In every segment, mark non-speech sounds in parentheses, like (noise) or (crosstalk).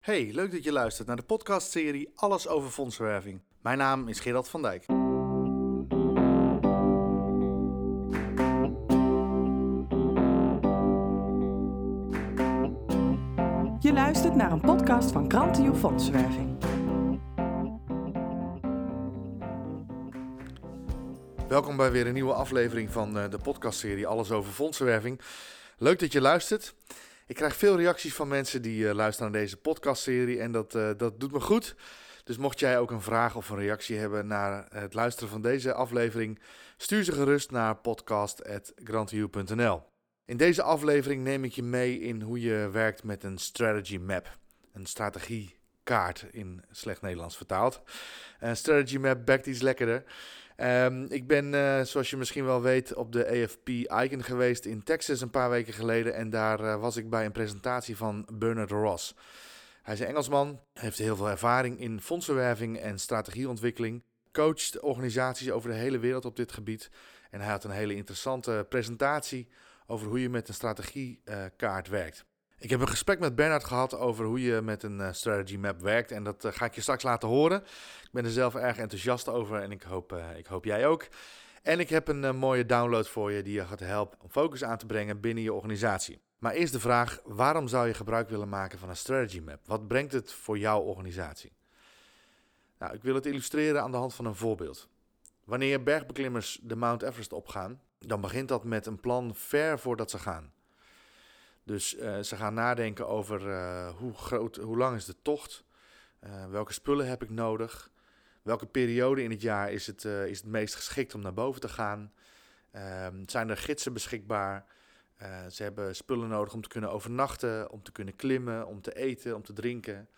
Hey, leuk dat je luistert naar de podcastserie Alles over fondsenwerving. Mijn naam is Gerard van Dijk. Je luistert naar een podcast van Krantio Fondsenwerving. Welkom bij weer een nieuwe aflevering van eh, de podcastserie Alles over fondsenwerving. Leuk dat je luistert. Ik krijg veel reacties van mensen die uh, luisteren naar deze podcastserie en dat, uh, dat doet me goed. Dus mocht jij ook een vraag of een reactie hebben naar het luisteren van deze aflevering, stuur ze gerust naar podcast.grantview.nl. In deze aflevering neem ik je mee in hoe je werkt met een strategy map, een strategiekaart in slecht Nederlands vertaald. Een strategy map bekt iets lekkerder. Um, ik ben, uh, zoals je misschien wel weet, op de AFP Icon geweest in Texas een paar weken geleden. En daar uh, was ik bij een presentatie van Bernard Ross. Hij is een Engelsman, heeft heel veel ervaring in fondsenwerving en strategieontwikkeling. Coacht organisaties over de hele wereld op dit gebied. En hij had een hele interessante presentatie over hoe je met een strategiekaart werkt. Ik heb een gesprek met Bernard gehad over hoe je met een uh, strategy map werkt. En dat uh, ga ik je straks laten horen. Ik ben er zelf erg enthousiast over en ik hoop, uh, ik hoop jij ook. En ik heb een mooie download voor je die je gaat helpen om focus aan te brengen binnen je organisatie. Maar eerst de vraag: waarom zou je gebruik willen maken van een strategy map? Wat brengt het voor jouw organisatie? Nou, ik wil het illustreren aan de hand van een voorbeeld. Wanneer bergbeklimmers de Mount Everest opgaan, dan begint dat met een plan ver voordat ze gaan. Dus uh, ze gaan nadenken over uh, hoe, groot, hoe lang is de tocht, uh, welke spullen heb ik nodig, welke periode in het jaar is het, is het meest geschikt om naar boven te gaan, ehm, zijn er gidsen beschikbaar, ze hebben spullen nodig om te kunnen overnachten, om te kunnen klimmen, om te eten, om te drinken.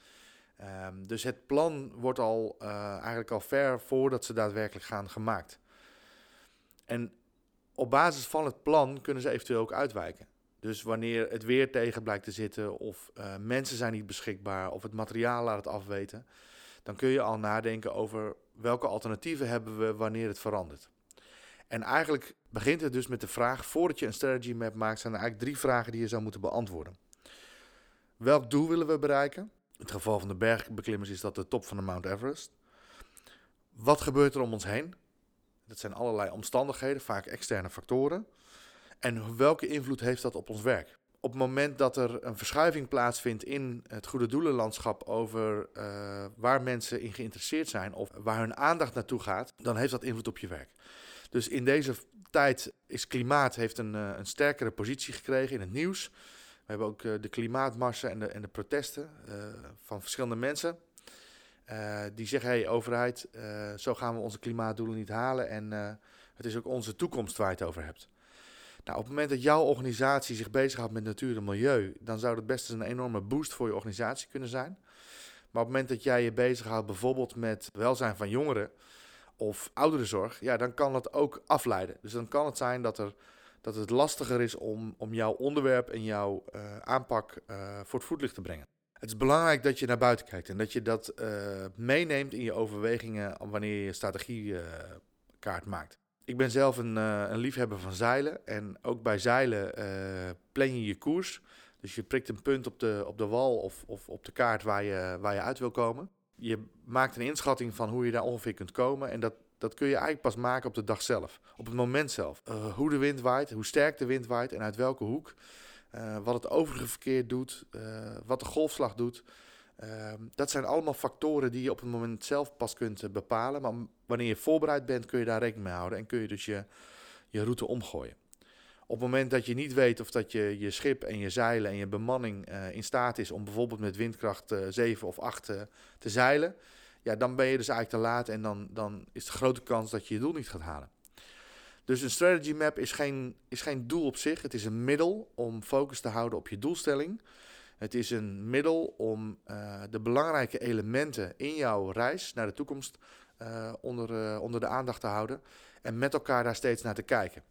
Um, dus het plan wordt al eigenlijk al ver voordat ze daadwerkelijk gaan gemaakt. En op basis van het plan kunnen ze eventueel ook uitwijken. Dus wanneer het weer tegen blijkt te zitten, of uh, mensen zijn niet beschikbaar, of het materiaal laat het afweten, dan kun je al nadenken over welke alternatieven hebben we wanneer het verandert. En eigenlijk begint het dus met de vraag, voordat je een strategy map maakt, zijn er eigenlijk drie vragen die je zou moeten beantwoorden. Welk doel willen we bereiken? In het geval van de bergbeklimmers is dat de top van de Mount Everest. Wat gebeurt er om ons heen? Dat zijn allerlei omstandigheden, vaak externe factoren. En welke invloed heeft dat op ons werk? Op het moment dat er een verschuiving plaatsvindt in het goede doelenlandschap over uh, waar mensen in geïnteresseerd zijn of waar hun aandacht naartoe gaat, dan heeft dat invloed op je werk. Dus in deze tijd is klimaat heeft een, uh, een sterkere positie gekregen in het nieuws. We hebben ook uh, de klimaatmarsen en de, en de protesten van verschillende mensen. die zeggen, hey overheid, zo gaan we onze klimaatdoelen niet halen en het is ook onze toekomst waar je het over hebt. Nou, op het moment dat jouw organisatie zich bezighoudt met natuur en milieu, dan zou dat best eens een enorme boost voor je organisatie kunnen zijn. Maar op het moment dat jij je bezighoudt bijvoorbeeld met welzijn van jongeren of ouderenzorg, ja, dan kan dat ook afleiden. Dus dan kan het zijn dat, er, dat het lastiger is om, om jouw onderwerp en jouw uh, aanpak uh, voor het voetlicht te brengen. Het is belangrijk dat je naar buiten kijkt en dat je dat uh, meeneemt in je overwegingen wanneer je je strategiekaart maakt. Ik ben zelf een, uh, een, liefhebber van zeilen. En ook bij zeilen uh, plan je je koers. Dus je prikt een punt op de, op de wal of, of op de kaart waar je, waar je uit wil komen. Je maakt een inschatting van hoe je daar ongeveer kunt komen. En dat, dat kun je eigenlijk pas maken op de dag zelf. Op het moment zelf. Uh, hoe de wind waait, hoe sterk de wind waait en uit welke hoek. wat het overige verkeer doet, wat de golfslag doet. Uh, dat zijn allemaal factoren die je op het moment zelf pas kunt uh, bepalen. Maar wanneer je voorbereid bent, kun je daar rekening mee houden en kun je dus je, je route omgooien. Op het moment dat je niet weet of dat je, je schip en je zeilen en je bemanning uh, in staat is om bijvoorbeeld met windkracht 7 of 8 te zeilen, ja, dan ben je dus eigenlijk te laat en dan, dan is de grote kans dat je je doel niet gaat halen. Dus een strategy map is geen, is geen doel op zich. Het is een middel om focus te houden op je doelstelling. Het is een middel om uh, de belangrijke elementen in jouw reis naar de toekomst uh, onder, uh, onder de aandacht te houden en met elkaar daar steeds naar te kijken.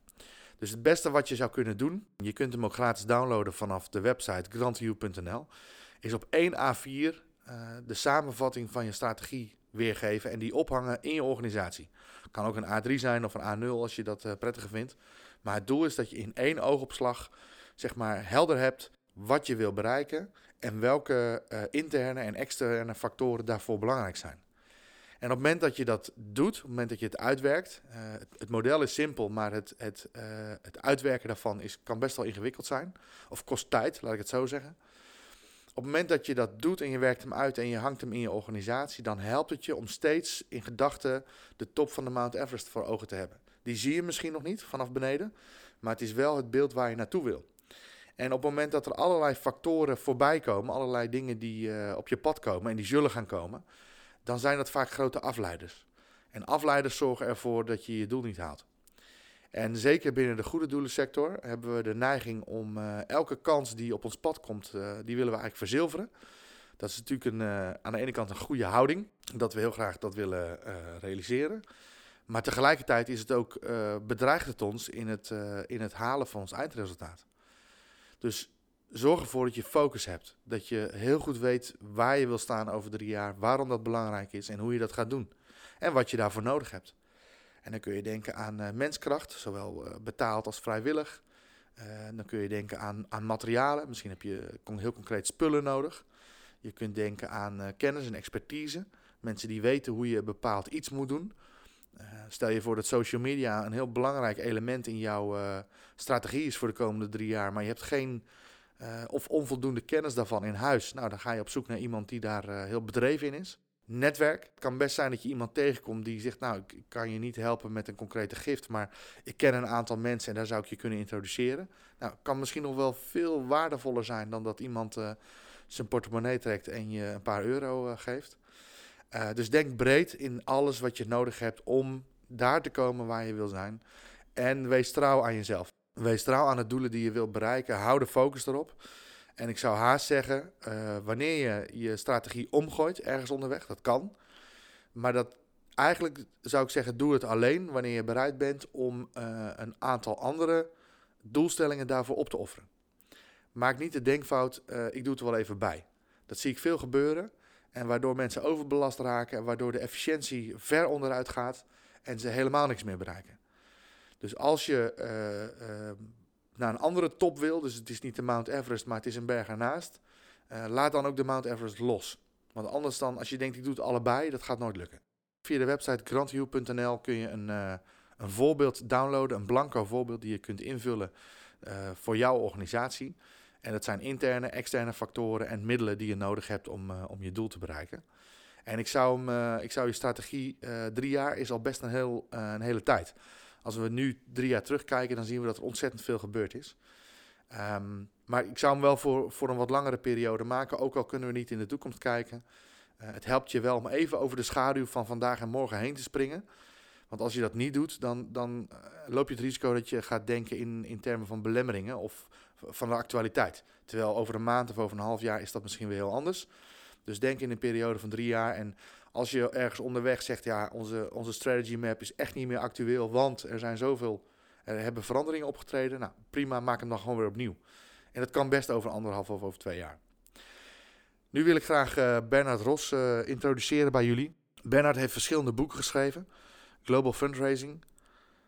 Dus het beste wat je zou kunnen doen, je kunt hem ook gratis downloaden vanaf de website grantview.nl, is op 1 A4 de samenvatting van je strategie weergeven en die ophangen in je organisatie. Kan ook een A3 zijn of een A0 als je dat prettiger vindt. Maar het doel is dat je in één oogopslag zeg maar helder hebt wat je wil bereiken en welke uh, interne en externe factoren daarvoor belangrijk zijn. En op het moment dat je dat doet, op het moment dat je het uitwerkt, uh, het, model is simpel, maar het, het, uh, het uitwerken daarvan is, kan best wel ingewikkeld zijn. Of kost tijd, laat ik het zo zeggen. Op het moment dat je dat doet en je werkt hem uit en je hangt hem in je organisatie, dan helpt het je om steeds in gedachten de top van de Mount Everest voor ogen te hebben. Die zie je misschien nog niet vanaf beneden, maar het is wel het beeld waar je naartoe wil. En op het moment dat er allerlei factoren voorbij komen, allerlei dingen die uh, op je pad komen en die zullen gaan komen, dan zijn dat vaak grote afleiders. En afleiders zorgen ervoor dat je je doel niet haalt. En zeker binnen de goede doelensector hebben we de neiging om uh, elke kans die op ons pad komt, uh, die willen we eigenlijk verzilveren. Dat is natuurlijk een, aan de ene kant een goede houding, dat we heel graag dat willen realiseren. Maar tegelijkertijd is het ook, bedreigt het ons in het, in het halen van ons eindresultaat. Dus zorg ervoor dat je focus hebt. Dat je heel goed weet waar je wil staan over drie jaar, waarom dat belangrijk is en hoe je dat gaat doen. En wat je daarvoor nodig hebt. En dan kun je denken aan uh, menskracht, zowel uh, betaald als vrijwillig. Uh, dan kun je denken aan, aan materialen. Misschien heb je heel concreet spullen nodig. Je kunt denken aan kennis en expertise. Mensen die weten hoe je bepaald iets moet doen. Stel je voor dat social media een heel belangrijk element in jouw strategie is voor de komende drie jaar, maar je hebt geen uh, of onvoldoende kennis daarvan in huis. Nou, dan ga je op zoek naar iemand die daar heel bedreven in is. Netwerk. Het kan best zijn dat je iemand tegenkomt die zegt: Nou, ik kan je niet helpen met een concrete gift, maar ik ken een aantal mensen en daar zou ik je kunnen introduceren. Nou, kan misschien nog wel veel waardevoller zijn dan dat iemand zijn portemonnee trekt en je een paar euro geeft. Dus denk breed in alles wat je nodig hebt om daar te komen waar je wil zijn. En wees trouw aan jezelf. Wees trouw aan de doelen die je wilt bereiken. Hou de focus erop. En ik zou haast zeggen, uh, wanneer je je strategie omgooit ergens onderweg, dat kan. Maar dat eigenlijk zou ik zeggen, doe het alleen wanneer je bereid bent om uh, een aantal andere doelstellingen daarvoor op te offeren. Maak niet de denkfout, ik doe het er wel even bij. Dat zie ik veel gebeuren. En waardoor mensen overbelast raken en waardoor de efficiëntie ver onderuit gaat en ze helemaal niks meer bereiken. Dus als je uh, uh, naar een andere top wil, dus het is niet de Mount Everest, maar het is een berg ernaast, uh, laat dan ook de Mount Everest los. Want anders dan, als je denkt ik doe het allebei, dat gaat nooit lukken. Via de website grantview.nl kun je een, een voorbeeld downloaden, een blanco voorbeeld die je kunt invullen voor jouw organisatie. En dat zijn interne, externe factoren en middelen die je nodig hebt om, om je doel te bereiken. En ik zou, hem, ik zou je strategie, drie jaar is al best een, heel, een hele tijd. Als we nu drie jaar terugkijken, dan zien we dat er ontzettend veel gebeurd is. Um, maar ik zou hem wel voor, voor een wat langere periode maken, ook al kunnen we niet in de toekomst kijken. Het helpt je wel om even over de schaduw van vandaag en morgen heen te springen. Want als je dat niet doet, dan, dan loop je het risico dat je gaat denken in, in termen van belemmeringen of van de actualiteit. Terwijl over een maand of over een half jaar is dat misschien weer heel anders. Dus denk in een periode van drie jaar. En als je ergens onderweg zegt, ja, onze, onze strategy map is echt niet meer actueel, want er zijn zoveel, er hebben veranderingen opgetreden. Nou, prima, maak hem dan gewoon weer opnieuw. En dat kan best over anderhalf of over twee jaar. Nu wil ik graag uh, Bernard Ros uh, introduceren bij jullie. Bernard heeft verschillende boeken geschreven. Global Fundraising,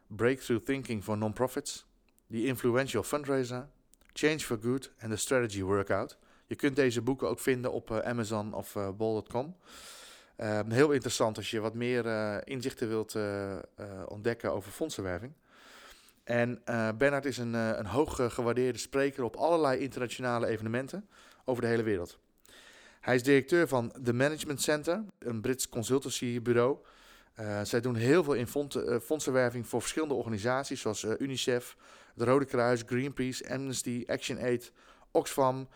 Breakthrough Thinking for Non-Profits, The Influential Fundraiser, Change for Good en The Strategy Workout. Je kunt deze boeken ook vinden op uh, Amazon of bol.com. Um, heel interessant als je wat meer uh, inzichten wilt ontdekken over fondsenwerving. En Bernard is een, een hoog gewaardeerde spreker op allerlei internationale evenementen over de hele wereld. Hij is directeur van The Management Center, een Brits consultancybureau. zij doen heel veel in fondsenwerving voor verschillende organisaties zoals UNICEF, het Rode Kruis, Greenpeace, Amnesty, ActionAid, Oxfam,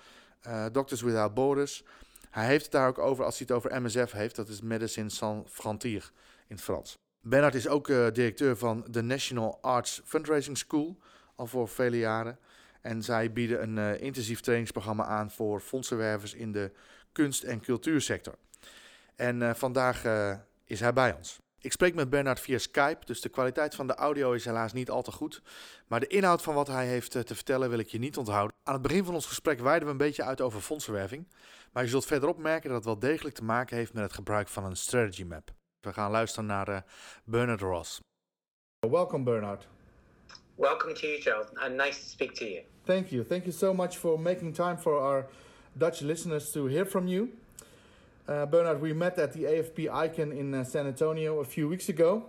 Doctors Without Borders. Hij heeft het daar ook over als hij het over MSF heeft. Dat is Medicine Sans Frontières in het Frans. Bernard is ook uh, directeur van de National Arts Fundraising School, al voor vele jaren. En zij bieden een uh, intensief trainingsprogramma aan voor fondsenwervers in de kunst- en cultuursector. En vandaag is hij bij ons. Ik spreek met Bernard via Skype, dus de kwaliteit van de audio is helaas niet al te goed. Maar de inhoud van wat hij heeft te vertellen wil ik je niet onthouden. Aan het begin van ons gesprek wijden we een beetje uit over fondsenwerving. Maar je zult verderop merken dat het wel degelijk te maken heeft met het gebruik van een strategy map. We gaan luisteren naar uh, Bernard Ross. Welcome Bernard. Welcome to you, Joe, and nice to speak to you. Thank you. Thank you so much for making time for our Dutch listeners to hear from you. Uh, Bernard, we met at the AFP Icon in uh, San Antonio a few weeks ago,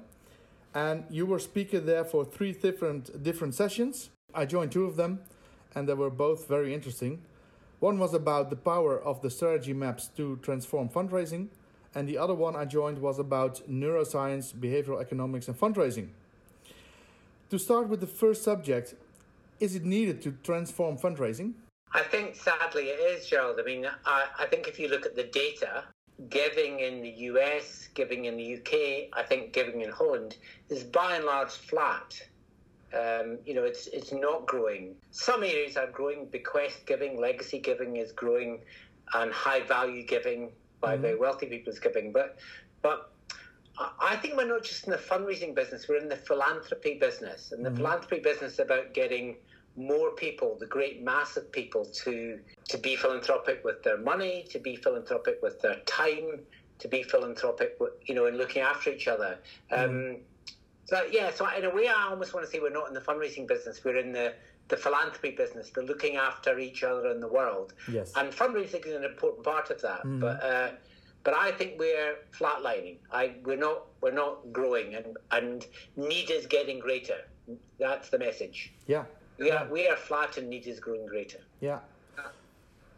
and you were speaker there for three different different sessions. I joined two of them, and they were both very interesting. One was about the power of the strategy maps to transform fundraising, and the other one I joined was about neuroscience, behavioral economics, and fundraising. To start with the first subject, is it needed to transform fundraising? I think sadly it is, Gerald. I mean, I, I think if you look at the data, giving in the US, giving in the UK, I think giving in Holland is by and large flat. Um, you know, it's it's not growing. Some areas are growing. Bequest giving, legacy giving is growing, and high value giving by mm-hmm. very wealthy people is giving. But but I think we're not just in the fundraising business; we're in the philanthropy business, and the mm-hmm. philanthropy business is about getting more people, the great mass of people, to to be philanthropic with their money, to be philanthropic with their time, to be philanthropic, with, you know, in looking after each other. Mm. Um, so yeah, so in a way, I almost want to say we're not in the fundraising business; we're in the the philanthropy business, the looking after each other in the world. Yes. And fundraising is an important part of that, mm. but. Uh, but I think we're flatlining. I, we're not we're not growing, and and need is getting greater. That's the message. Yeah, we are, we are flat and need is growing greater. Yeah.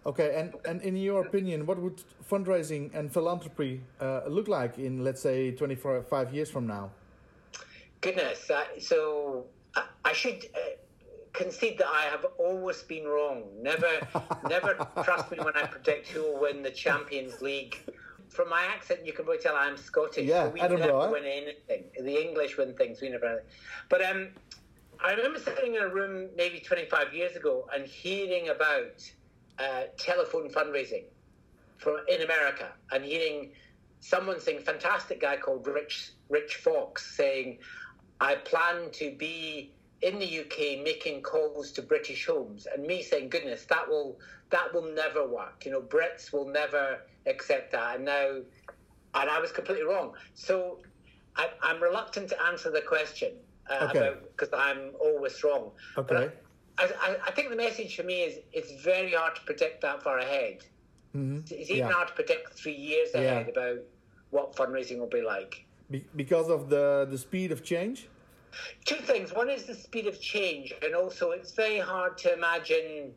Okay, and, and in your opinion, what would fundraising and philanthropy uh, look like in, let's say, 25 years from now? Goodness, uh, so I, I should uh, concede that I have always been wrong. Never, (laughs) never trust me when I predict who will win the Champions League. From my accent, you can probably tell I'm Scottish. Yeah, so we Edinburgh. never win anything. The English win things, we never. But um, I remember sitting in a room maybe 25 years ago and hearing about uh, telephone fundraising for in America and hearing someone saying, fantastic guy called Rich Rich Fox saying, I plan to be in the UK making calls to British homes, and me saying, goodness, that will that will never work. You know, Brits will never accept that. And now, and I was completely wrong. So I, I'm reluctant to answer the question uh, okay. because I'm always wrong. Okay. I, I, I, think the message for me is it's very hard to predict that far ahead. Mm-hmm. It's even yeah. hard to predict three years ahead yeah. about what fundraising will be like. Be- because of the, the speed of change? Two things. One is the speed of change, and also it's very hard to imagine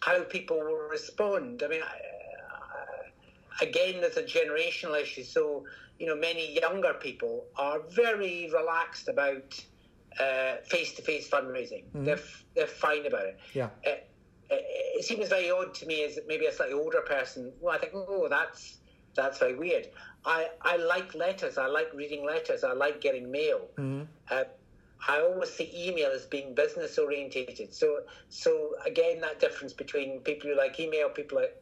how people will respond. I mean, again, there's a generational issue. So you know, many younger people are very relaxed about face to face fundraising. Mm-hmm. They're, they're fine about it. Yeah. Uh, uh, it seems very odd to me as maybe a slightly older person. Well, I think, oh, that's that's very weird. I, I like letters. I like reading letters. I like getting mail. Mm-hmm. Uh, I always see email as being business orientated. So so again, that difference between people who like email, people like.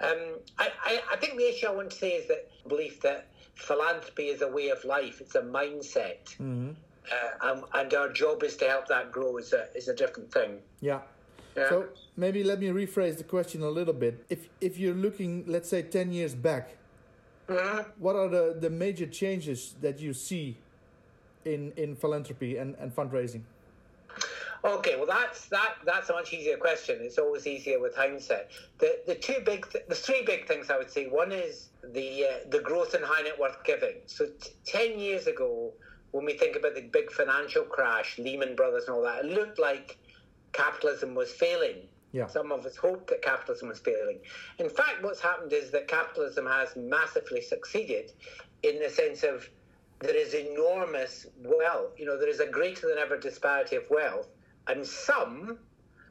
Um, I, I, I think the issue I want to say is that belief that philanthropy is a way of life. It's a mindset. Mm-hmm. Uh, and, and, our job is to help that grow is a, is a different thing. Yeah. yeah. So maybe let me rephrase the question a little bit. If if you're looking, let's say, ten years back, mm-hmm. what are the, the major changes that you see in in philanthropy and, and fundraising? Okay, well that's that that's a much easier question. It's always easier with hindsight. The the two big th- the three big things I would say. One is the uh, the growth in high net worth giving. So t- ten years ago, when we think about the big financial crash, Lehman Brothers and all that, it looked like capitalism was failing. Yeah. Some of us hoped that capitalism was failing. In fact, what's happened is that capitalism has massively succeeded in the sense of there is enormous wealth. You know, there is a greater than ever disparity of wealth and some,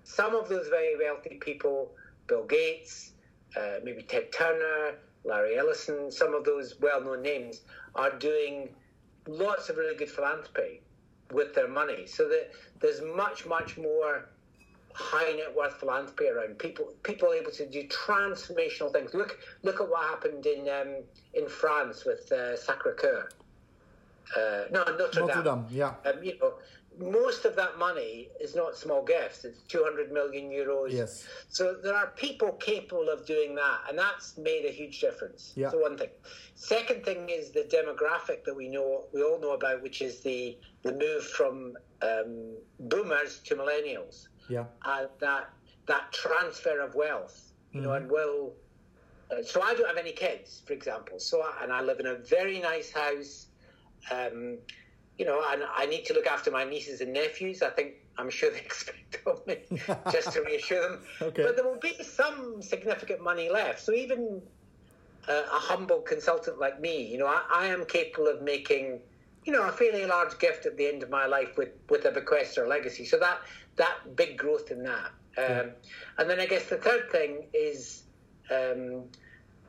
some of those very wealthy people, Bill Gates, uh, maybe Ted Turner, Larry Ellison, some of those well-known names are doing lots of really good philanthropy with their money. So that there's much, much more high net worth philanthropy around. People, people able to do transformational things. Look, look at what happened in um, in France with uh, Sacre Coeur. Uh, no, Notre, Notre Dame. Dame. Yeah. Um, you know, most of that money is not small gifts. It's 200 million euros. Yes. So there are people capable of doing that, and that's made a huge difference. Yeah. So one thing. Second thing is the demographic that we know, we all know about, which is the the move from um, boomers to millennials. Yeah. uh, that that transfer of wealth, you know, and will. Uh, so I don't have any kids, for example. So I, and I live in a very nice house. Um, you know, and I need to look after my nieces and nephews. I think I'm sure they (laughs) expect of me (laughs) just to reassure them. Okay. But there will be some significant money left. So even uh, a humble consultant like me, you know, I, I am capable of making, you know, a fairly large gift at the end of my life with, with a bequest or a legacy. So that that big growth in that. Um, And then I guess the third thing is um,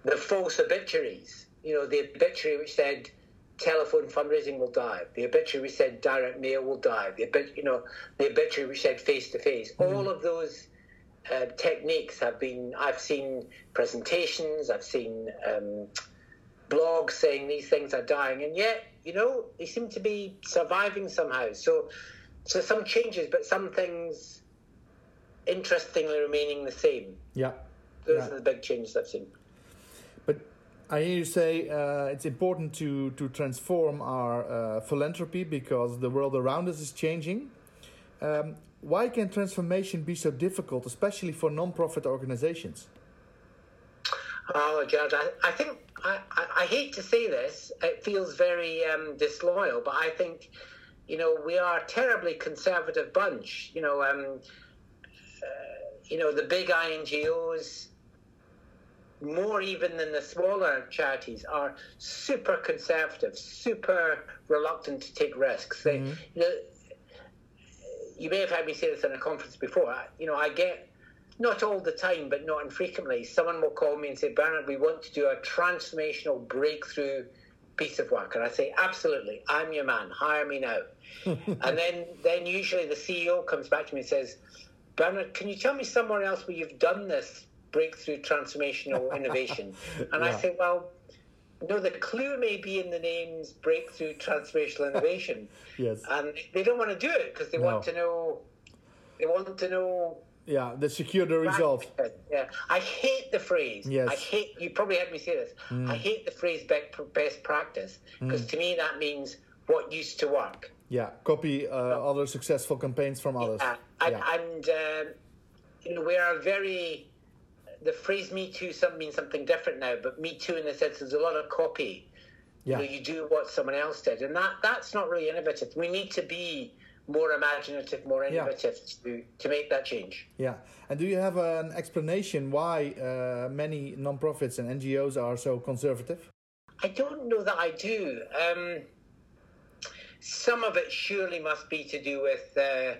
the false obituaries. You know, the obituary which said telephone fundraising will die. The obituary which said direct mail will die. The obit- you know, the obituary which said face to face. All of those uh, techniques have been. I've seen presentations. I've seen um, blogs saying these things are dying, and yet you know they seem to be surviving somehow. So, so some changes, but some things interestingly remaining the same. Yeah. Those Yeah. are the big changes I've seen. I hear you say uh, it's important to, to transform our uh, philanthropy because the world around us is changing. Um, why can transformation be so difficult, especially for non-profit organizations? Oh, Gerald, I, I think I, I, I hate to say this. It feels very um, disloyal, but I think you know we are a terribly conservative bunch. You know, um, uh, you know the big INGOs, more even than the smaller charities, are super conservative, super reluctant to take risks. They, mm-hmm. you know, you may have heard me say this in a conference before. You know, I get not all the time, but not infrequently. Someone will call me and say, Bernard, we want to do a transformational breakthrough piece of work. And I say, absolutely, I'm your man. Hire me now. (laughs) and then, then usually the CEO comes back to me and says, Bernard, can you tell me somewhere else where you've done this breakthrough transformational innovation? (laughs) And I Yeah. say, well, no, the clue may be in the names breakthrough transformational innovation. (laughs) Yes. And they don't want to do it because they No. want to know, they want to know Yeah, the secure the result. yeah, I hate the phrase. Yes. Mm. I hate. You probably heard me say this. I hate the phrase "best best practice" because to me that means what used to work. Yeah, copy uh, other successful campaigns from others. Uh, and yeah. and um, you know we are very. The phrase "Me Too" some means something different now, but "Me Too" in the sense there's a lot of copy. Yeah. You, know, you do what someone else did, and that that's not really innovative. We need to be more imaginative, more Yeah. innovative to to make that change. Yeah, and do you have an explanation why uh, many non-profits and NGOs are so conservative? I don't know that I do. Um, some of it surely must be to do with uh,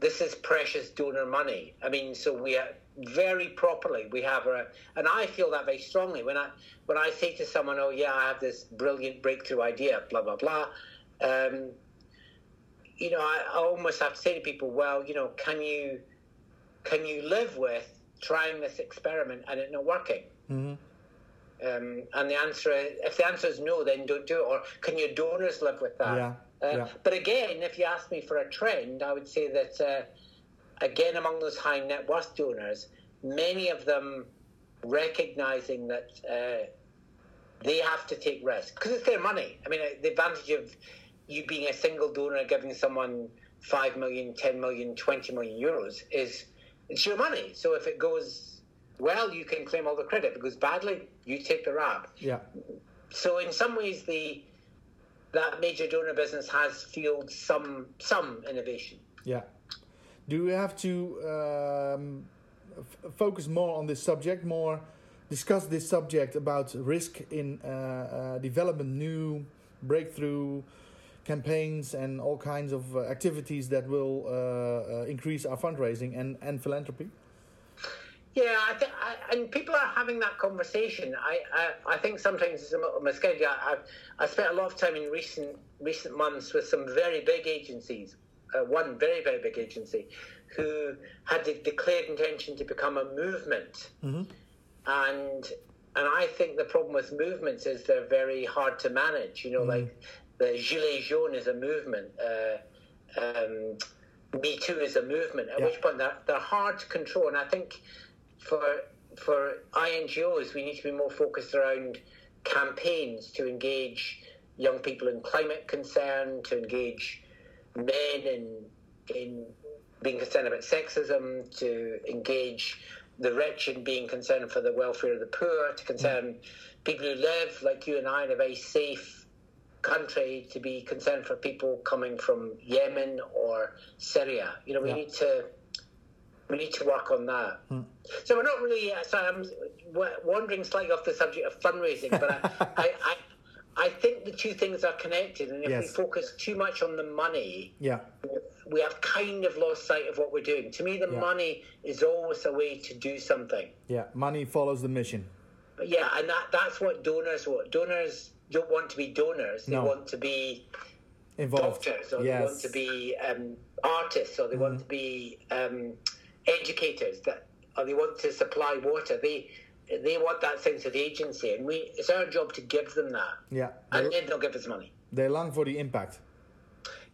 this is precious donor money. I mean, so we are very properly we have a, and I feel that very strongly when I when I say to someone, "Oh yeah, I have this brilliant breakthrough idea," blah blah blah. Um, you know, I, I almost have to say to people, "Well, you know, can you can you live with trying this experiment and it not working?" Um, and the answer, is, if the answer is no, then don't do it. Or can your donors live with that? Yeah, Uh, yeah. But again, if you ask me for a trend, I would say that uh, again, among those high net worth donors, many of them recognizing that uh, they have to take risks because it's their money. I mean, the advantage of you being a single donor giving someone 5 million, 10 million, 20 million euros is it's your money. So if it goes well, you can claim all the credit. If it goes badly, you take the rap. Yeah, So in some ways, the that major donor business has fueled some some innovation. yeah. Do we have to um, focus more on this subject, more discuss this subject about risk in uh, uh, development, new breakthrough campaigns, and all kinds of uh, activities that will uh, uh, increase our fundraising and, and philanthropy? Yeah, I I, and people are having that conversation. I, I, I think sometimes it's a misguided. I, I've, I spent a lot of time in recent recent months with some very big agencies. Uh, one very very big agency, who had de- declared intention to become a movement, and and I think the problem with movements is they're very hard to manage. You know, like the Gilets jaunes is a movement. Uh, um, Me Too is a movement. At Yeah. which point they're, they're hard to control, and I think for for INGOs, we need to be more focused around campaigns to engage young people in climate concern, to engage men in in being concerned about sexism, to engage the rich in being concerned for the welfare of the poor, to concern people who live like you and I in a very safe country, to be concerned for people coming from Yemen or Syria. You know, we Yeah. need to we need to work on that. So we're not really. uh, Sorry, I'm wandering slightly off the subject of fundraising, but I, (laughs) I, I, I think the two things are connected, and if we focus too much on the money, Yeah. we have kind of lost sight of what we're doing. To me, the Yeah. money is always a way to do something. Yeah. Money follows the mission. But yeah, and that, that's what donors want. Donors don't want to be donors. They No. want to be Involved. doctors, or yes. they want to be um, artists, or they want to be um, educators, that, or they want to supply water. They they want that sense of agency, and we it's our job to give them that, Yeah. and then they'll give us money. they long for the impact.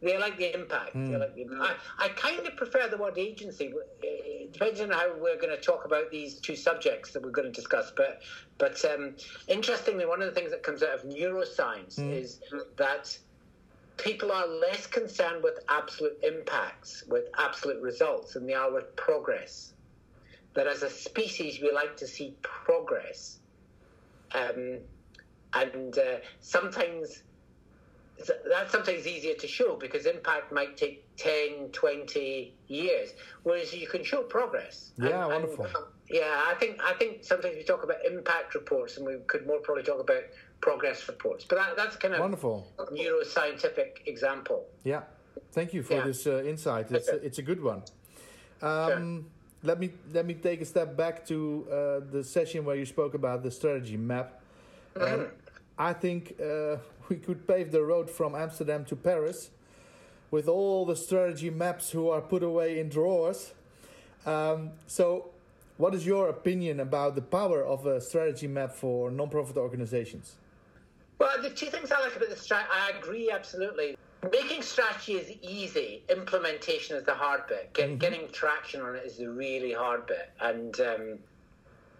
They like the impact. They hmm. like the, I, I kind of prefer the word agency. It eh, depends on how we're going to talk about these two subjects that we're going to discuss. But, but um, interestingly, one of the things that comes out of neuroscience hmm. is that people are less concerned with absolute impacts, with absolute results, than they are with progress. That as a species, we like to see progress. Um, and uh, sometimes that's sometimes easier to show because impact might take 10, 20 years, whereas you can show progress. Yeah, wonderful. yeah, I think I think sometimes we talk about impact reports, and we could more probably talk about progress reports. But that, that's kind of Wonderful. neuroscientific example. Yeah. Thank you for Yeah. this uh, insight. It's a, it's a good one. Um, Let me let me take a step back to uh, the session where you spoke about the strategy map. And (laughs) I think uh, we could pave the road from Amsterdam to Paris with all the strategy maps who are put away in drawers. Um, so, what is your opinion about the power of a strategy map for non-profit organizations? Well, the two things I like about the strategy, I agree absolutely. Making strategy is easy. Implementation is the hard bit. Get, Getting traction on it is the really hard bit, and um,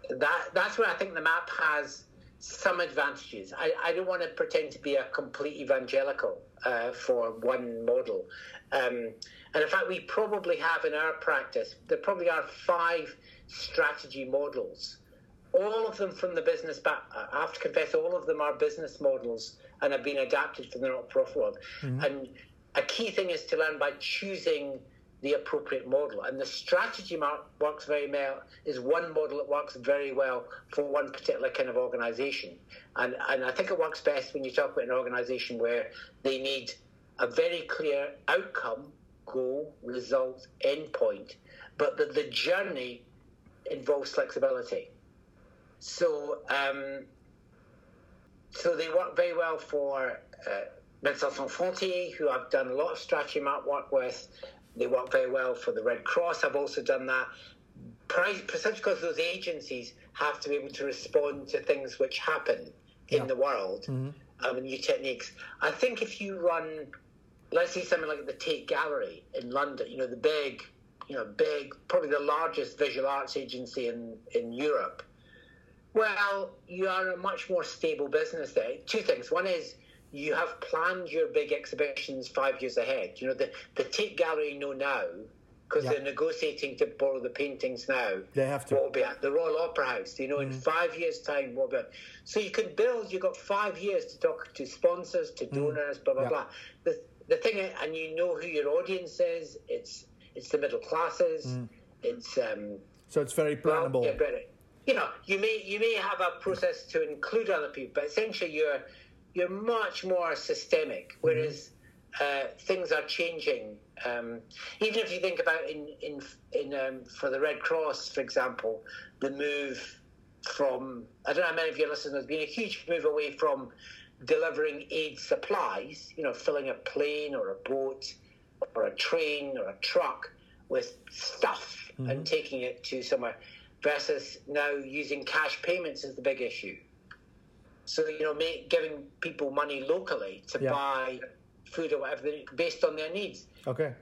that that's where I think the map has some advantages. I, I don't want to pretend to be a complete evangelical uh, for one model. Um, and in fact, we probably have in our practice, there probably are five strategy models all of them from the business back. I have to confess, all of them are business models and have been adapted from the not-profit world. And a key thing is to learn by choosing the appropriate model. And the strategy map works very well. Is one model that works very well for one particular kind of organisation. And and I think it works best when you talk about an organisation where they need a very clear outcome, goal, result, endpoint, but that the journey involves flexibility. So, um, so they work very well for uh, Médecins Sans Frontières, who I've done a lot of strategy map work with. They work very well for the Red Cross. I've also done that. Precisely because those agencies have to be able to respond to things which happen in Yeah. the world um, and new techniques. I think if you run, let's say something like the Tate Gallery in London, you know, the big, you know, big, probably the largest visual arts agency in, in Europe. Well, you are a much more stable business there. Two things. One is you have planned your big exhibitions five years ahead. You know, the, the Tate Gallery know now, because Yeah. they're negotiating to borrow the paintings now. They have to. What will be at the Royal Opera House? You know, in mm-hmm. five years' time, what will be? So you can build. You've got five years to talk to sponsors, to mm. donors, blah blah Yeah. blah. The the thing, and you know who your audience is. It's it's the middle classes. Mm. It's um, So it's very well, plannable. yeah, but you know, you may you may have a process to include other people, but essentially you're you're much more systemic. Whereas uh, things are changing. Um, even if you think about in in in um, for the Red Cross, for example, the move from I don't know how many of your listeners there's been a huge move away from delivering aid supplies, you know, filling a plane or a boat or a train or a truck with stuff and taking it to somewhere versus now using cash payments is the big issue. So, you know, make, giving people money locally to Yeah. buy food or whatever based on their needs. Okay.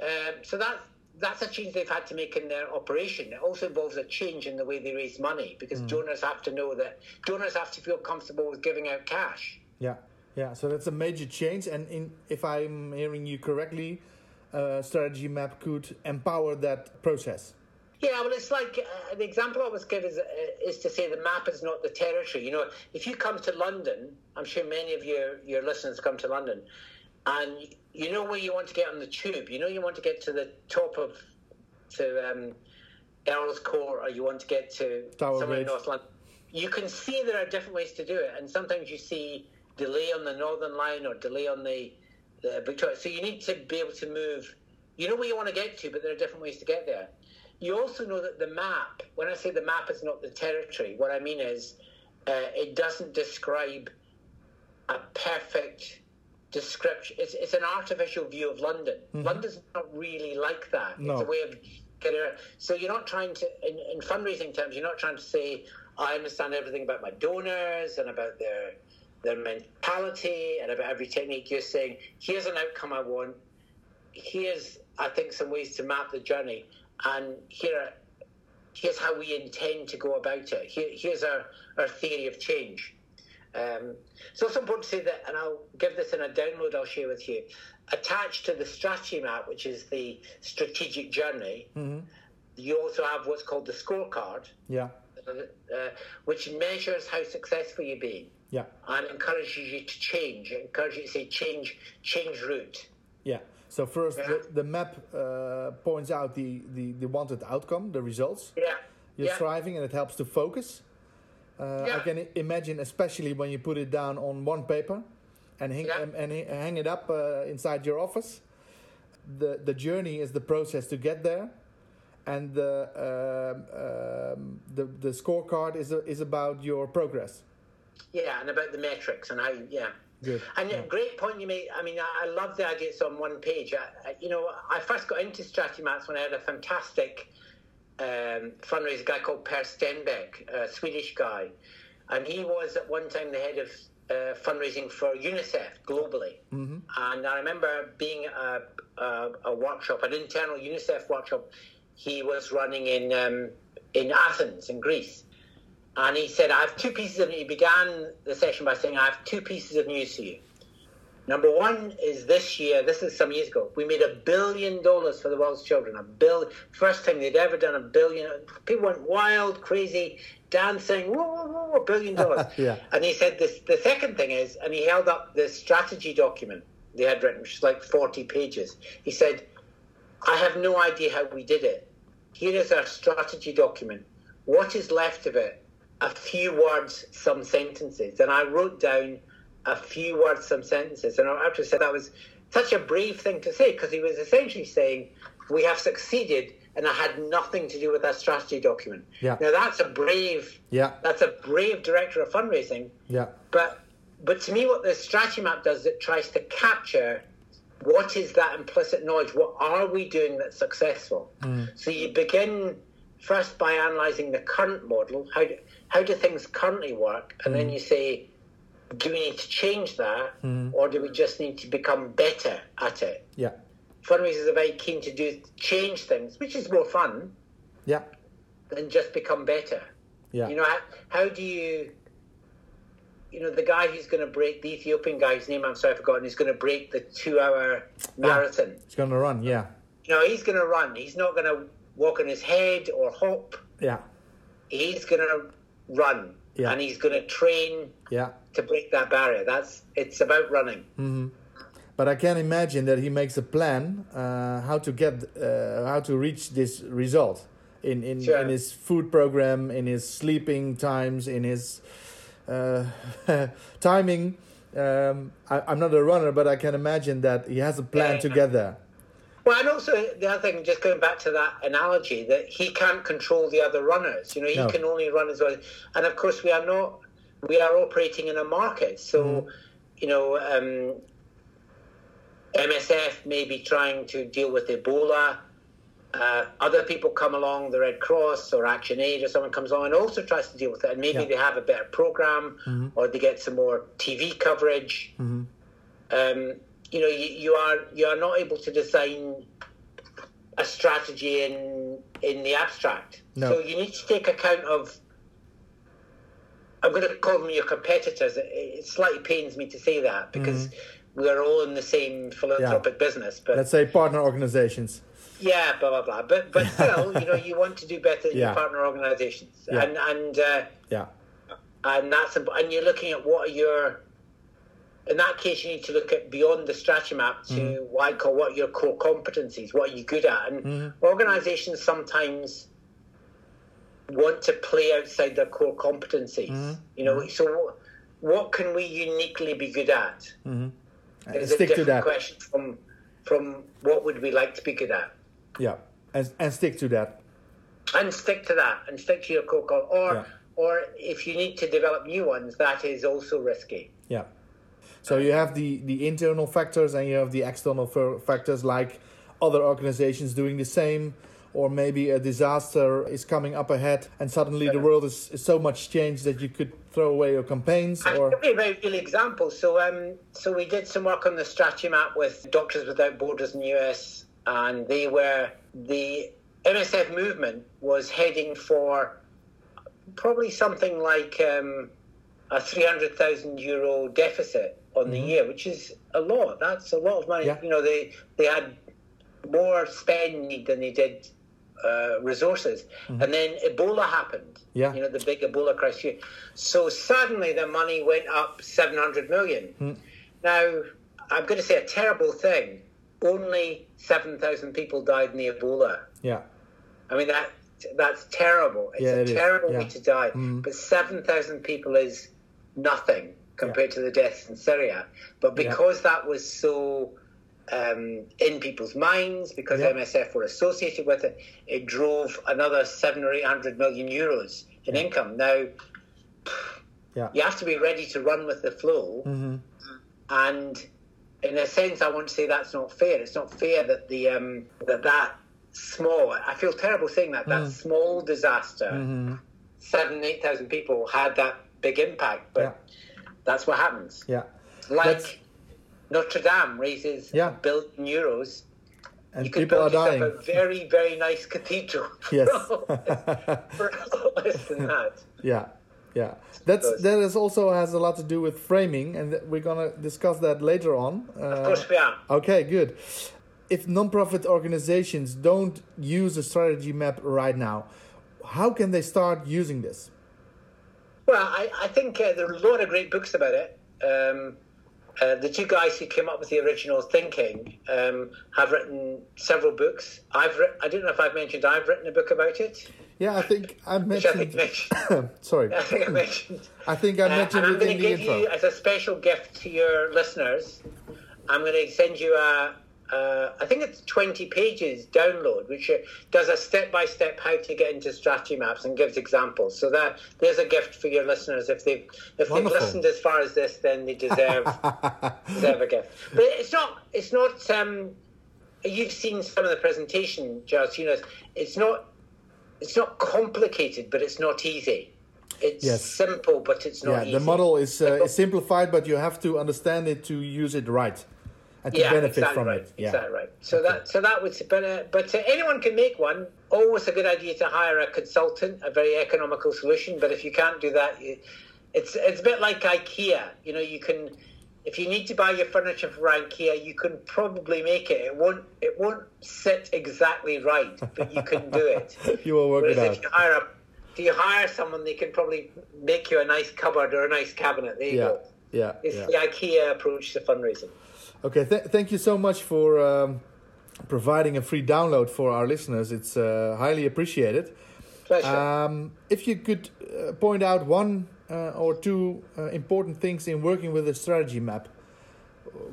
Um, so that's that's a change they've had to make in their operation. It also involves a change in the way they raise money because donors have to know that donors have to feel comfortable with giving out cash. Yeah, yeah. So that's a major change, and in, if I'm hearing you correctly, uh, strategy map could empower that process. Yeah, well, it's like uh, the example I always give is, uh, is to say the map is not the territory. You know, if you come to London, I'm sure many of your, your listeners come to London, and you know where you want to get on the tube. You know you want to get to the top of to um, Earl's Court, or you want to get to Tower somewhere in North London. You can see there are different ways to do it, and sometimes you see delay on the Northern Line or delay on the, the Victoria. So you need to be able to move. You know where you want to get to, but there are different ways to get there. You also know that the map, when I say the map is not the territory, what I mean is uh, it doesn't describe a perfect description. It's, it's an artificial view of London. London's not really like that. No. It's a way of getting around. So you're not trying to, in, in fundraising terms, you're not trying to say, I understand everything about my donors and about their their mentality and about every technique. You're saying, here's an outcome I want. Here's, I think, some ways to map the journey, and here, are, here's how we intend to go about it. Here, here's our, our theory of change. Um, so it's important to say that, and I'll give this in a download I'll share with you. Attached to the strategy map, which is the strategic journey, you also have what's called the scorecard, Yeah, uh, which measures how successful you're being yeah, and encourages you to change. It encourages you to say change, change route. yeah. So first, Yeah. the, the map uh, points out the, the, the wanted outcome, the results. Yeah, You're yeah, striving, and it helps to focus. Uh, I can imagine, especially when you put it down on one paper and hang, Yeah. and, and hang it up uh, inside your office. The the journey is the process to get there, and the um, um, the the scorecard is is about your progress. yeah, and about the metrics and how, yeah. Good. And Yeah. a great point you made. I mean, I, I love the idea it's on one page. I, I, you know, I first got into strategy maps when I had a fantastic um, fundraiser guy called Per Stenbeck, a Swedish guy, and he was at one time the head of uh, fundraising for UNICEF globally. Mm-hmm. And I remember being at a, a, a workshop, an internal UNICEF workshop. He was running in um, in Athens, in Greece. And he said, I have two pieces of news. He began the session by saying, I have two pieces of news for you. Number one is this year, this is some years ago, we made a billion dollars for the world's children. A bill, first time they'd ever done a billion. People went wild, crazy, dancing, whoa, whoa, whoa, a billion (laughs) dollars. Yeah. And he said, this, the second thing is, and he held up the strategy document they had written, which is like 40 pages. He said, I have no idea how we did it. Here is our strategy document. What is left of it? A few words, some sentences. And I wrote down a few words, some sentences. And I actually said that was such a brave thing to say because he was essentially saying, We have succeeded, and I had nothing to do with that strategy document. Yeah. Now that's a brave Yeah, that's a brave director of fundraising. yeah, But but to me, what the strategy map does, is it tries to capture what is that implicit knowledge. What are we doing that's successful? Mm. So you begin first by analysing the current model. How do, how do things currently work? And then mm. you say, do we need to change that, mm. or do we just need to become better at it? yeah, Fundraisers are very keen to do change things, which is more fun yeah, than just become better. yeah. You know, how, how do you, you know, the guy who's going to break, the Ethiopian guy, whose name I'm sorry, I've forgotten, is going to break the two hour ah, marathon. He's gonna run. Yeah, You know, he's going to run. He's not going to walk on his head or hop. yeah, He's going to run. Yeah. And he's going to train yeah. to break that barrier. That's, it's about running. But I can imagine that he makes a plan uh, how to get uh, how to reach this result in in, Sure. in his food program, in his sleeping times, in his uh, (laughs) timing. Um, I, I'm not a runner, but I can imagine that he has a plan Yeah. to get there. Well, and also the other thing, just going back to that analogy, that he can't control the other runners. You know, he No. can only run as well. And of course, we are not. We are operating in a market, so Mm-hmm. you know, um, MSF may be trying to deal with Ebola. Uh, other people come along, the Red Cross or Action Aid or someone comes along and also tries to deal with it. And maybe Yeah. they have a better program or they get some more TV coverage. Um, you know, you, you are you are not able to design a strategy in in the abstract. No. So you need to take account of. I'm going to call them your competitors. It, it slightly pains me to say that because we're all in the same philanthropic business. But Let's say partner organizations. yeah, blah blah blah. But but still, (laughs) you know, you want to do better than Yeah. your partner organisations, Yeah. and and uh, Yeah. and that's and you're looking at what are your. In that case, you need to look at beyond the strategy map to Mm-hmm. what I call what are your core competencies, what are you good at, and Mm-hmm. organisations sometimes want to play outside their core competencies. Mm-hmm. You know, so what, what can we uniquely be good at? And Is a stick to different that. question from from what would we like to be good at, Yeah. And, and stick to that. and stick to that, and stick to your core. Or Yeah. or if you need to develop new ones, that is also risky. Yeah. So you have the, the internal factors and you have the external fa- factors like other organizations doing the same, or maybe a disaster is coming up ahead and suddenly the world is, is so much changed that you could throw away your campaigns I'll or give a very real example. So, um, so we did some work on the strategy map with Doctors Without Borders in the US, and they were the MSF movement was heading for probably something like um, a three hundred thousand euro deficit on the year, which is a lot. That's a lot of money. Yeah. You know, they they had more spend than they did uh, resources. And then Ebola happened. Yeah. You know, the big Ebola crisis. So suddenly the money went up 700 million. Now, I'm going to say a terrible thing. Only 7,000 people died in the Ebola. yeah. I mean, that that's terrible. It's Yeah, a it terrible Yeah. way to die. Mm. But 7,000 people is nothing compared to the deaths in Syria. But Yeah. because that was so um, in people's minds, because Yeah. MSF were associated with it, it drove another seven or 800 million euros in income. Now, Yeah. you have to be ready to run with the flow. hmm And in a sense, I want to say that's not fair. It's not fair that the um, that that small. I feel terrible saying that that small disaster, hmm seven eight thousand people had that big impact. But Yeah. That's what happens. Yeah. Like That's- Notre Dame raises Yeah. a billion euros. And you people are dying. a very very nice cathedral. (laughs) Yes. (laughs) for less than that. Yeah, yeah. That's that is also has a lot to do with framing, and we're gonna discuss that later on. Uh, Of course we are. Okay, good. If non-profit organizations don't use a strategy map right now, how can they start using this? Well, I, I think uh, there are a lot of great books about it. Um, uh, the two guys who came up with the original thinking um, have written several books. I've writ- I don't know if I've mentioned I've written a book about it, Yeah, I think I which I think mentioned. mentioned. (coughs) sorry, I think I mentioned. I think I Uh, mentioned and I'm going to give intro. you, as a special gift to your listeners, I'm going to send you a, uh, I think it's 20 pages download, which uh, does a step by step how to get into strategy maps and gives examples. So that there's a gift for your listeners. If they've if Wonderful. they've listened as far as this, then they deserve (laughs) deserve a gift. But it's not it's not. Um, you've seen some of the presentation, Giles. You know, it's not it's not complicated, but it's not easy. It's Yes. simple, but it's not yeah, easy. the model is, uh, is simplified, but you have to understand it to use it right and to yeah, benefit exactly from right. it. Yeah. Exactly right. So that so that would but uh, but uh, anyone can make one. Always a good idea to hire a consultant, a very economical solution. But if you can't do that, you, it's it's a bit like IKEA. You know, you can if you need to buy your furniture from IKEA, you can probably make it. It won't it won't sit exactly right, but you can do it. (laughs) You will work Whereas it if you hire a if you hire someone, they can probably make you a nice cupboard or a nice cabinet. There you Yeah, go. yeah, It's yeah. the IKEA approach to fundraising. Okay, th- thank you so much for um, providing a free download for our listeners. It's uh, highly appreciated. Pleasure. Um, if you could uh, point out one uh, or two uh, important things in working with a strategy map,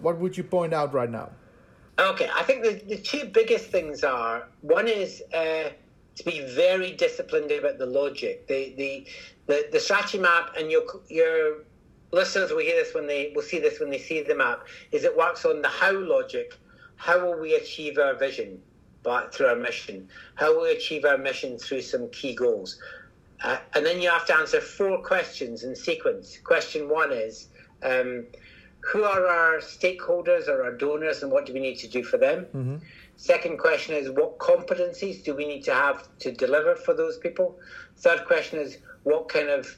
what would you point out right now? Okay, I think the, the two biggest things are one is uh, to be very disciplined about the logic, the the the, the strategy map, and your your listeners will hear this when they will see this when they see the map. Is it works on the how logic? How will we achieve our vision? But through our mission, how will we achieve our mission through some key goals? Uh, and then you have to answer four questions in sequence. Question one is. Um, who are our stakeholders or our donors and what do we need to do for them? Second question is what competencies do we need to have to deliver for those people? Third question is what kind of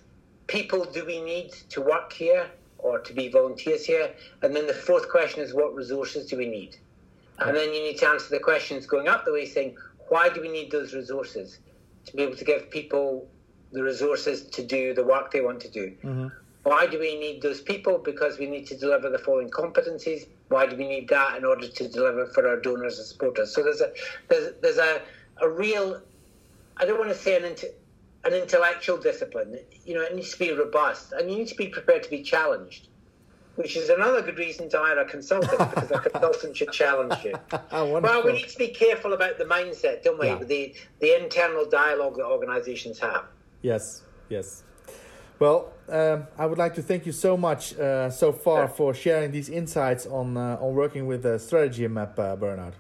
people do we need to work here or to be volunteers here. And then the fourth question is what resources do we need? And then you need to answer the questions going up the way saying, why do we need those resources? To be able to give people the resources to do the work they want to do. Mm-hmm. Why do we need those people? Because we need to deliver the following competencies. Why do we need that in order to deliver for our donors and supporters? So there's a there's, there's a, a real I don't want to say an an intellectual discipline. You know, it needs to be robust, and you need to be prepared to be challenged. Which is another good reason to hire a consultant because a consultant should challenge you. (laughs) well, we need to be careful about the mindset, don't we? Yeah. The the internal dialogue that organisations have. Yes, yes. Well, um, I would like to thank you so much uh, so far for sharing these insights on uh, on working with the strategy map, uh, Bernard.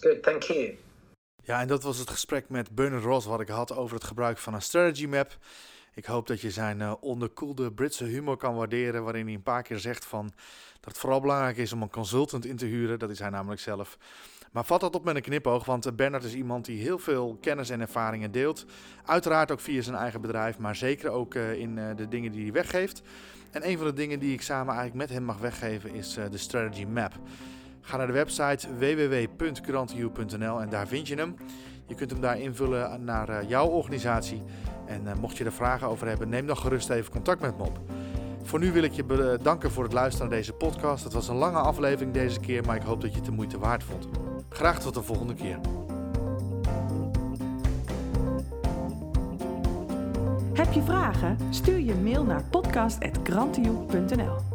Good, thank you. Ja, en dat was het gesprek met Bernard Ross wat ik had over het gebruik van een strategy map. Ik hoop dat je zijn uh, onderkoelde Britse humor kan waarderen, waarin hij een paar keer zegt van dat het vooral belangrijk is om een consultant in te huren. Dat is hij namelijk zelf. Maar vat dat op met een knipoog, want eh, Bernard is iemand die heel veel kennis en ervaringen deelt. Uiteraard ook via zijn eigen bedrijf, maar zeker ook uh, in de dingen die hij weggeeft. En een van de dingen die ik samen eigenlijk met hem mag weggeven is de Strategy Map. Ga naar de website www.grantiu.nl en daar vind je hem. Je kunt hem daar invullen naar uh, jouw organisatie. En uh, mocht je er vragen over hebben, neem dan gerust even contact met me op. Voor nu wil ik je bedanken voor het luisteren naar deze podcast. Het was een lange aflevering deze keer, maar ik hoop dat je het de moeite waard vond. Graag tot de volgende keer. Heb je vragen? Stuur je mail naar podcast.grantioe.nl